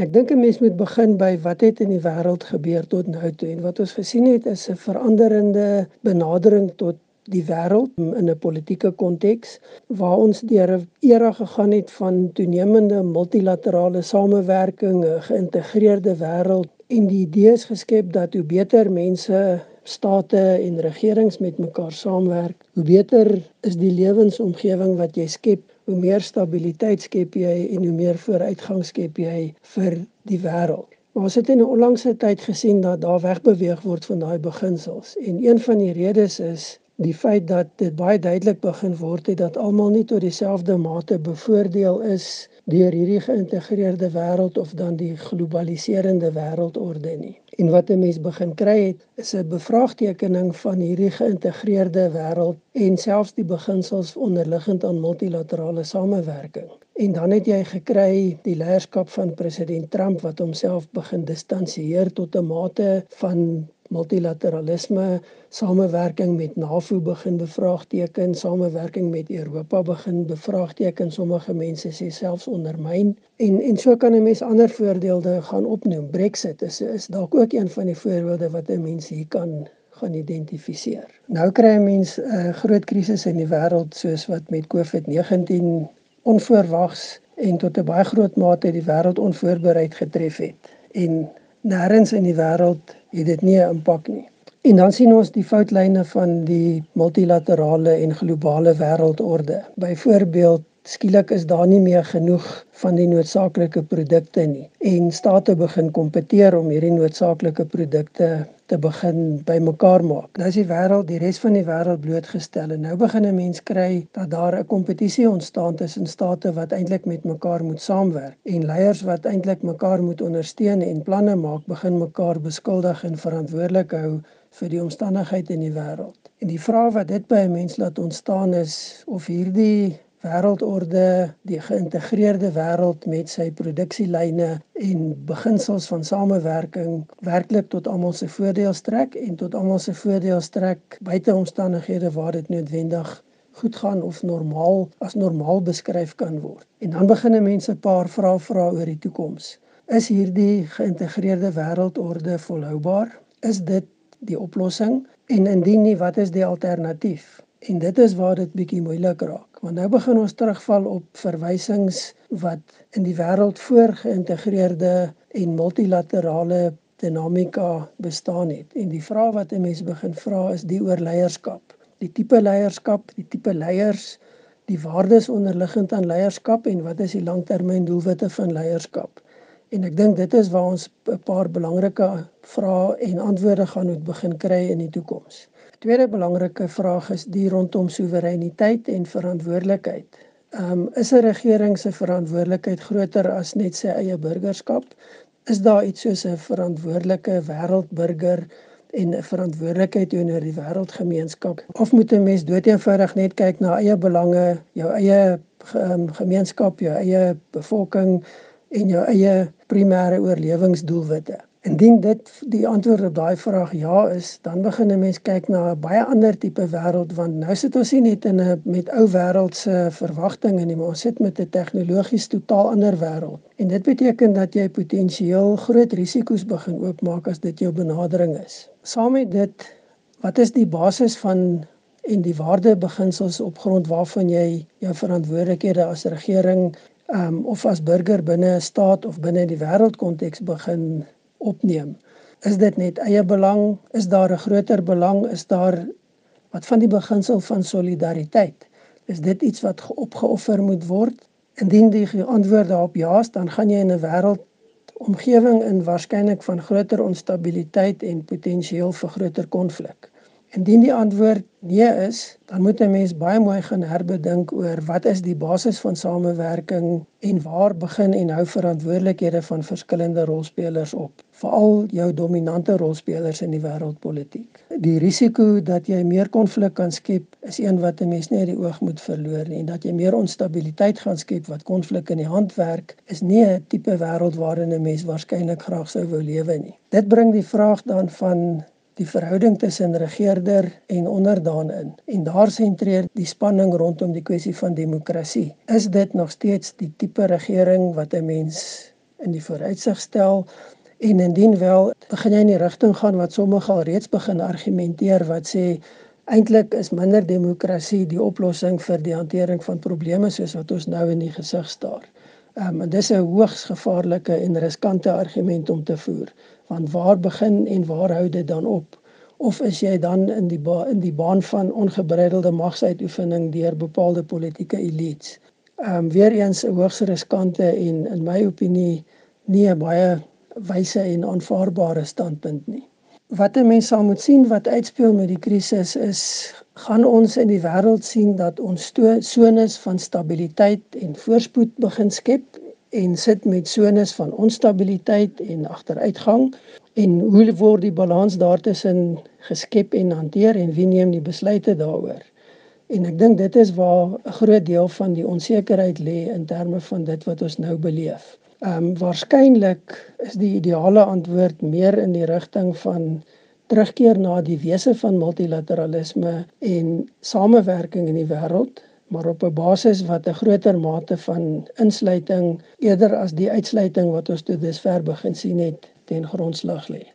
En ek dink 'n mens moet begin by wat het in die wêreld gebeur tot nou toe en wat ons gesien het is 'n veranderende benadering tot die wêreld in 'n politieke konteks waar ons deur 'n era gegaan het van toenemende multilaterale samewerking, 'n geïntegreerde wêreld en die idee is geskep dat hoe beter mense state en regerings met mekaar saamwerk, hoe beter is die lewensomgewing wat jy skep, hoe meer stabiliteit skep jy en hoe meer vooruitgang skep jy vir die wêreld. Maar ons het in 'n onlangse tyd gesien dat daar wegbeweeg word van daai beginsels en een van die redes is die feit dat dit baie duidelik begin word het dat almal nie tot dieselfde mate bevoordeel is deur hierdie geïntegreerde wêreld of dan die globaliserende wêreldorde nie. En wat 'n mens begin kry het, is 'n bevraagtekening van hierdie geïntegreerde wêreld en selfs die beginsels onderliggend aan multilaterale samewerking. En dan het jy gekry die leierskap van president Trump wat homself begin distansieer tot 'n mate van multilateralisme, samewerking met NAVO begin bevraagteken, samewerking met Europa begin bevraagteken, sommige mense sê selfs ondermyn. En en so kan 'n mens ander voorbeelde gaan opnoem. Brexit is is dalk ook een van die voorbeelde wat 'n mens hier kan gaan identifiseer. Nou kry 'n mens 'n uh, groot krisis in die wêreld soos wat met COVID-19 onvoorwags en tot 'n baie groot mate die wêreld onvoorbereid getref het. En nêrens in die wêreld het dit nie 'n impak nie. En dan sien ons die foutlyne van die multilaterale en globale wêreldorde. Byvoorbeeld, skielik is daar nie meer genoeg van die noodsaaklike produkte nie en state begin kompeteer om hierdie noodsaaklike produkte te begin bymekaar maak. Nou is die wêreld, die res van die wêreld blootgestel en nou begin 'n mens kry dat daar 'n kompetisie ontstaan tussen state wat eintlik met mekaar moet saamwerk en leiers wat eintlik mekaar moet ondersteun en planne maak, begin mekaar beskuldig en verantwoordelik hou vir die omstandigheid in die wêreld. En die vraag wat dit by 'n mens laat ontstaan is of hierdie wêreldorde, die geïntegreerde wêreld met sy produksielyne en beginsels van samewerking werklik tot almal se voordeel strek en tot almal se voordeel strek buite omstandighede waar dit noodwendig goed gaan of normaal as normaal beskryf kan word. En dan begin mense 'n paar vrae vra oor die toekoms. Is hierdie geïntegreerde wêreldorde volhoubaar? Is dit die oplossing? En indien nie, wat is die alternatief? En dit is waar dit bietjie moeilik raak. Want nou begin ons terugval op verwysings wat in die wêreld voor geïntegreerde en multilaterale dinamika bestaan het. En die vraag wat 'n mens begin vra is die oor leierskap. Die tipe leierskap, die tipe leiers, die waardes onderliggend aan leierskap en wat is die langtermyndoelwitte van leierskap? En ek dink dit is waar ons 'n paar belangrike vrae en antwoorde gaan moet begin kry in die toekoms. Tweede belangrike vraag is die rondom soewereiniteit en verantwoordelikheid. Ehm um, is 'n regering se verantwoordelikheid groter as net sy eie burgerskap? Is daar iets soos 'n verantwoordelike wêreldburger en 'n verantwoordelikheid teenoor die wêreldgemeenskap? Of moet 'n mens doeteenvoudig net kyk na eie belange, jou eie um, gemeenskap, jou eie bevolking en jou eie primêre oorlewingsdoelwitte? Indien dit die antwoord op daai vraag ja is, dan begin 'n mens kyk na 'n baie ander tipe wêreld want nou sit ons nie net in 'n met ou wêreldse verwagtinge nie, maar ons sit met 'n tegnologies totaal ander wêreld. En dit beteken dat jy potensieel groot risiko's begin oopmaak as dit jou benadering is. Saam met dit, wat is die basis van en die waardebeginsels op grond waarvan jy jou verantwoordelikhede as regering um, of as burger binne 'n staat of binne die wêreldkonteks begin opneem. Is dit net eie belang? Is daar 'n groter belang? Is daar wat van die beginsel van solidariteit? Is dit iets wat opgeoffer moet word? Indien die antwoord daarop ja is, dan gaan jy in 'n wêreld omgewing in waarskynlik van groter onstabiliteit en potensieel vir groter konflik. Indien die antwoord nee is, dan moet 'n mens baie mooi gaan herbedink oor wat is die basis van samewerking en waar begin en hou verantwoordelikhede van verskillende rolspelers op, veral jou dominante rolspelers in die wêreldpolitiek. Die risiko dat jy meer konflik kan skep, is een wat 'n mens nie uit die oog moet verloor nie en dat jy meer onstabiliteit gaan skep wat konflik in die hand werk, is nie 'n tipe wêreld waarin 'n mens waarskynlik graag sou wou lewe nie. Dit bring die vraag dan van die verhouding tussen regerder en onderdaan in. En daar sentreer die spanning rondom die kwessie van demokrasie. Is dit nog steeds die tipe regering wat 'n mens in die vooruitsig stel en indien wel begin jy in die rigting gaan wat sommige al reeds begin argumenteer wat sê eintlik is minder demokrasie die oplossing vir die hantering van probleme soos wat ons nou in die gesig staar. Um, en dis 'n hoogs gevaarlike en riskante argument om te voer want waar begin en waar hou dit dan op? Of is jy dan in die in die baan van ongebreidelde magsuitoefening deur bepaalde politieke elites? Ehm um, weer eens 'n hoogs riskante en in my opinie nie 'n baie wyse en aanvaarbare standpunt nie. Wat 'n mens sal moet sien wat uitspeel met die krisis is gaan ons in die wêreld sien dat ons sones van stabiliteit en voorspoed begin skep en sit met sones van onstabiliteit en agteruitgang. En hoe word die balans daartussen geskep en hanteer en wie neem die besluite daaroor? En ek dink dit is waar 'n groot deel van die onsekerheid lê in terme van dit wat ons nou beleef. Ehm um, waarskynlik is die ideale antwoord meer in die rigting van terugkeer na die wese van multilateralisme en samewerking in die wêreld, maar op 'n basis wat 'n groter mate van insluiting eerder as die uitsluiting wat ons tot dusver begin sien het ten grondslag lê.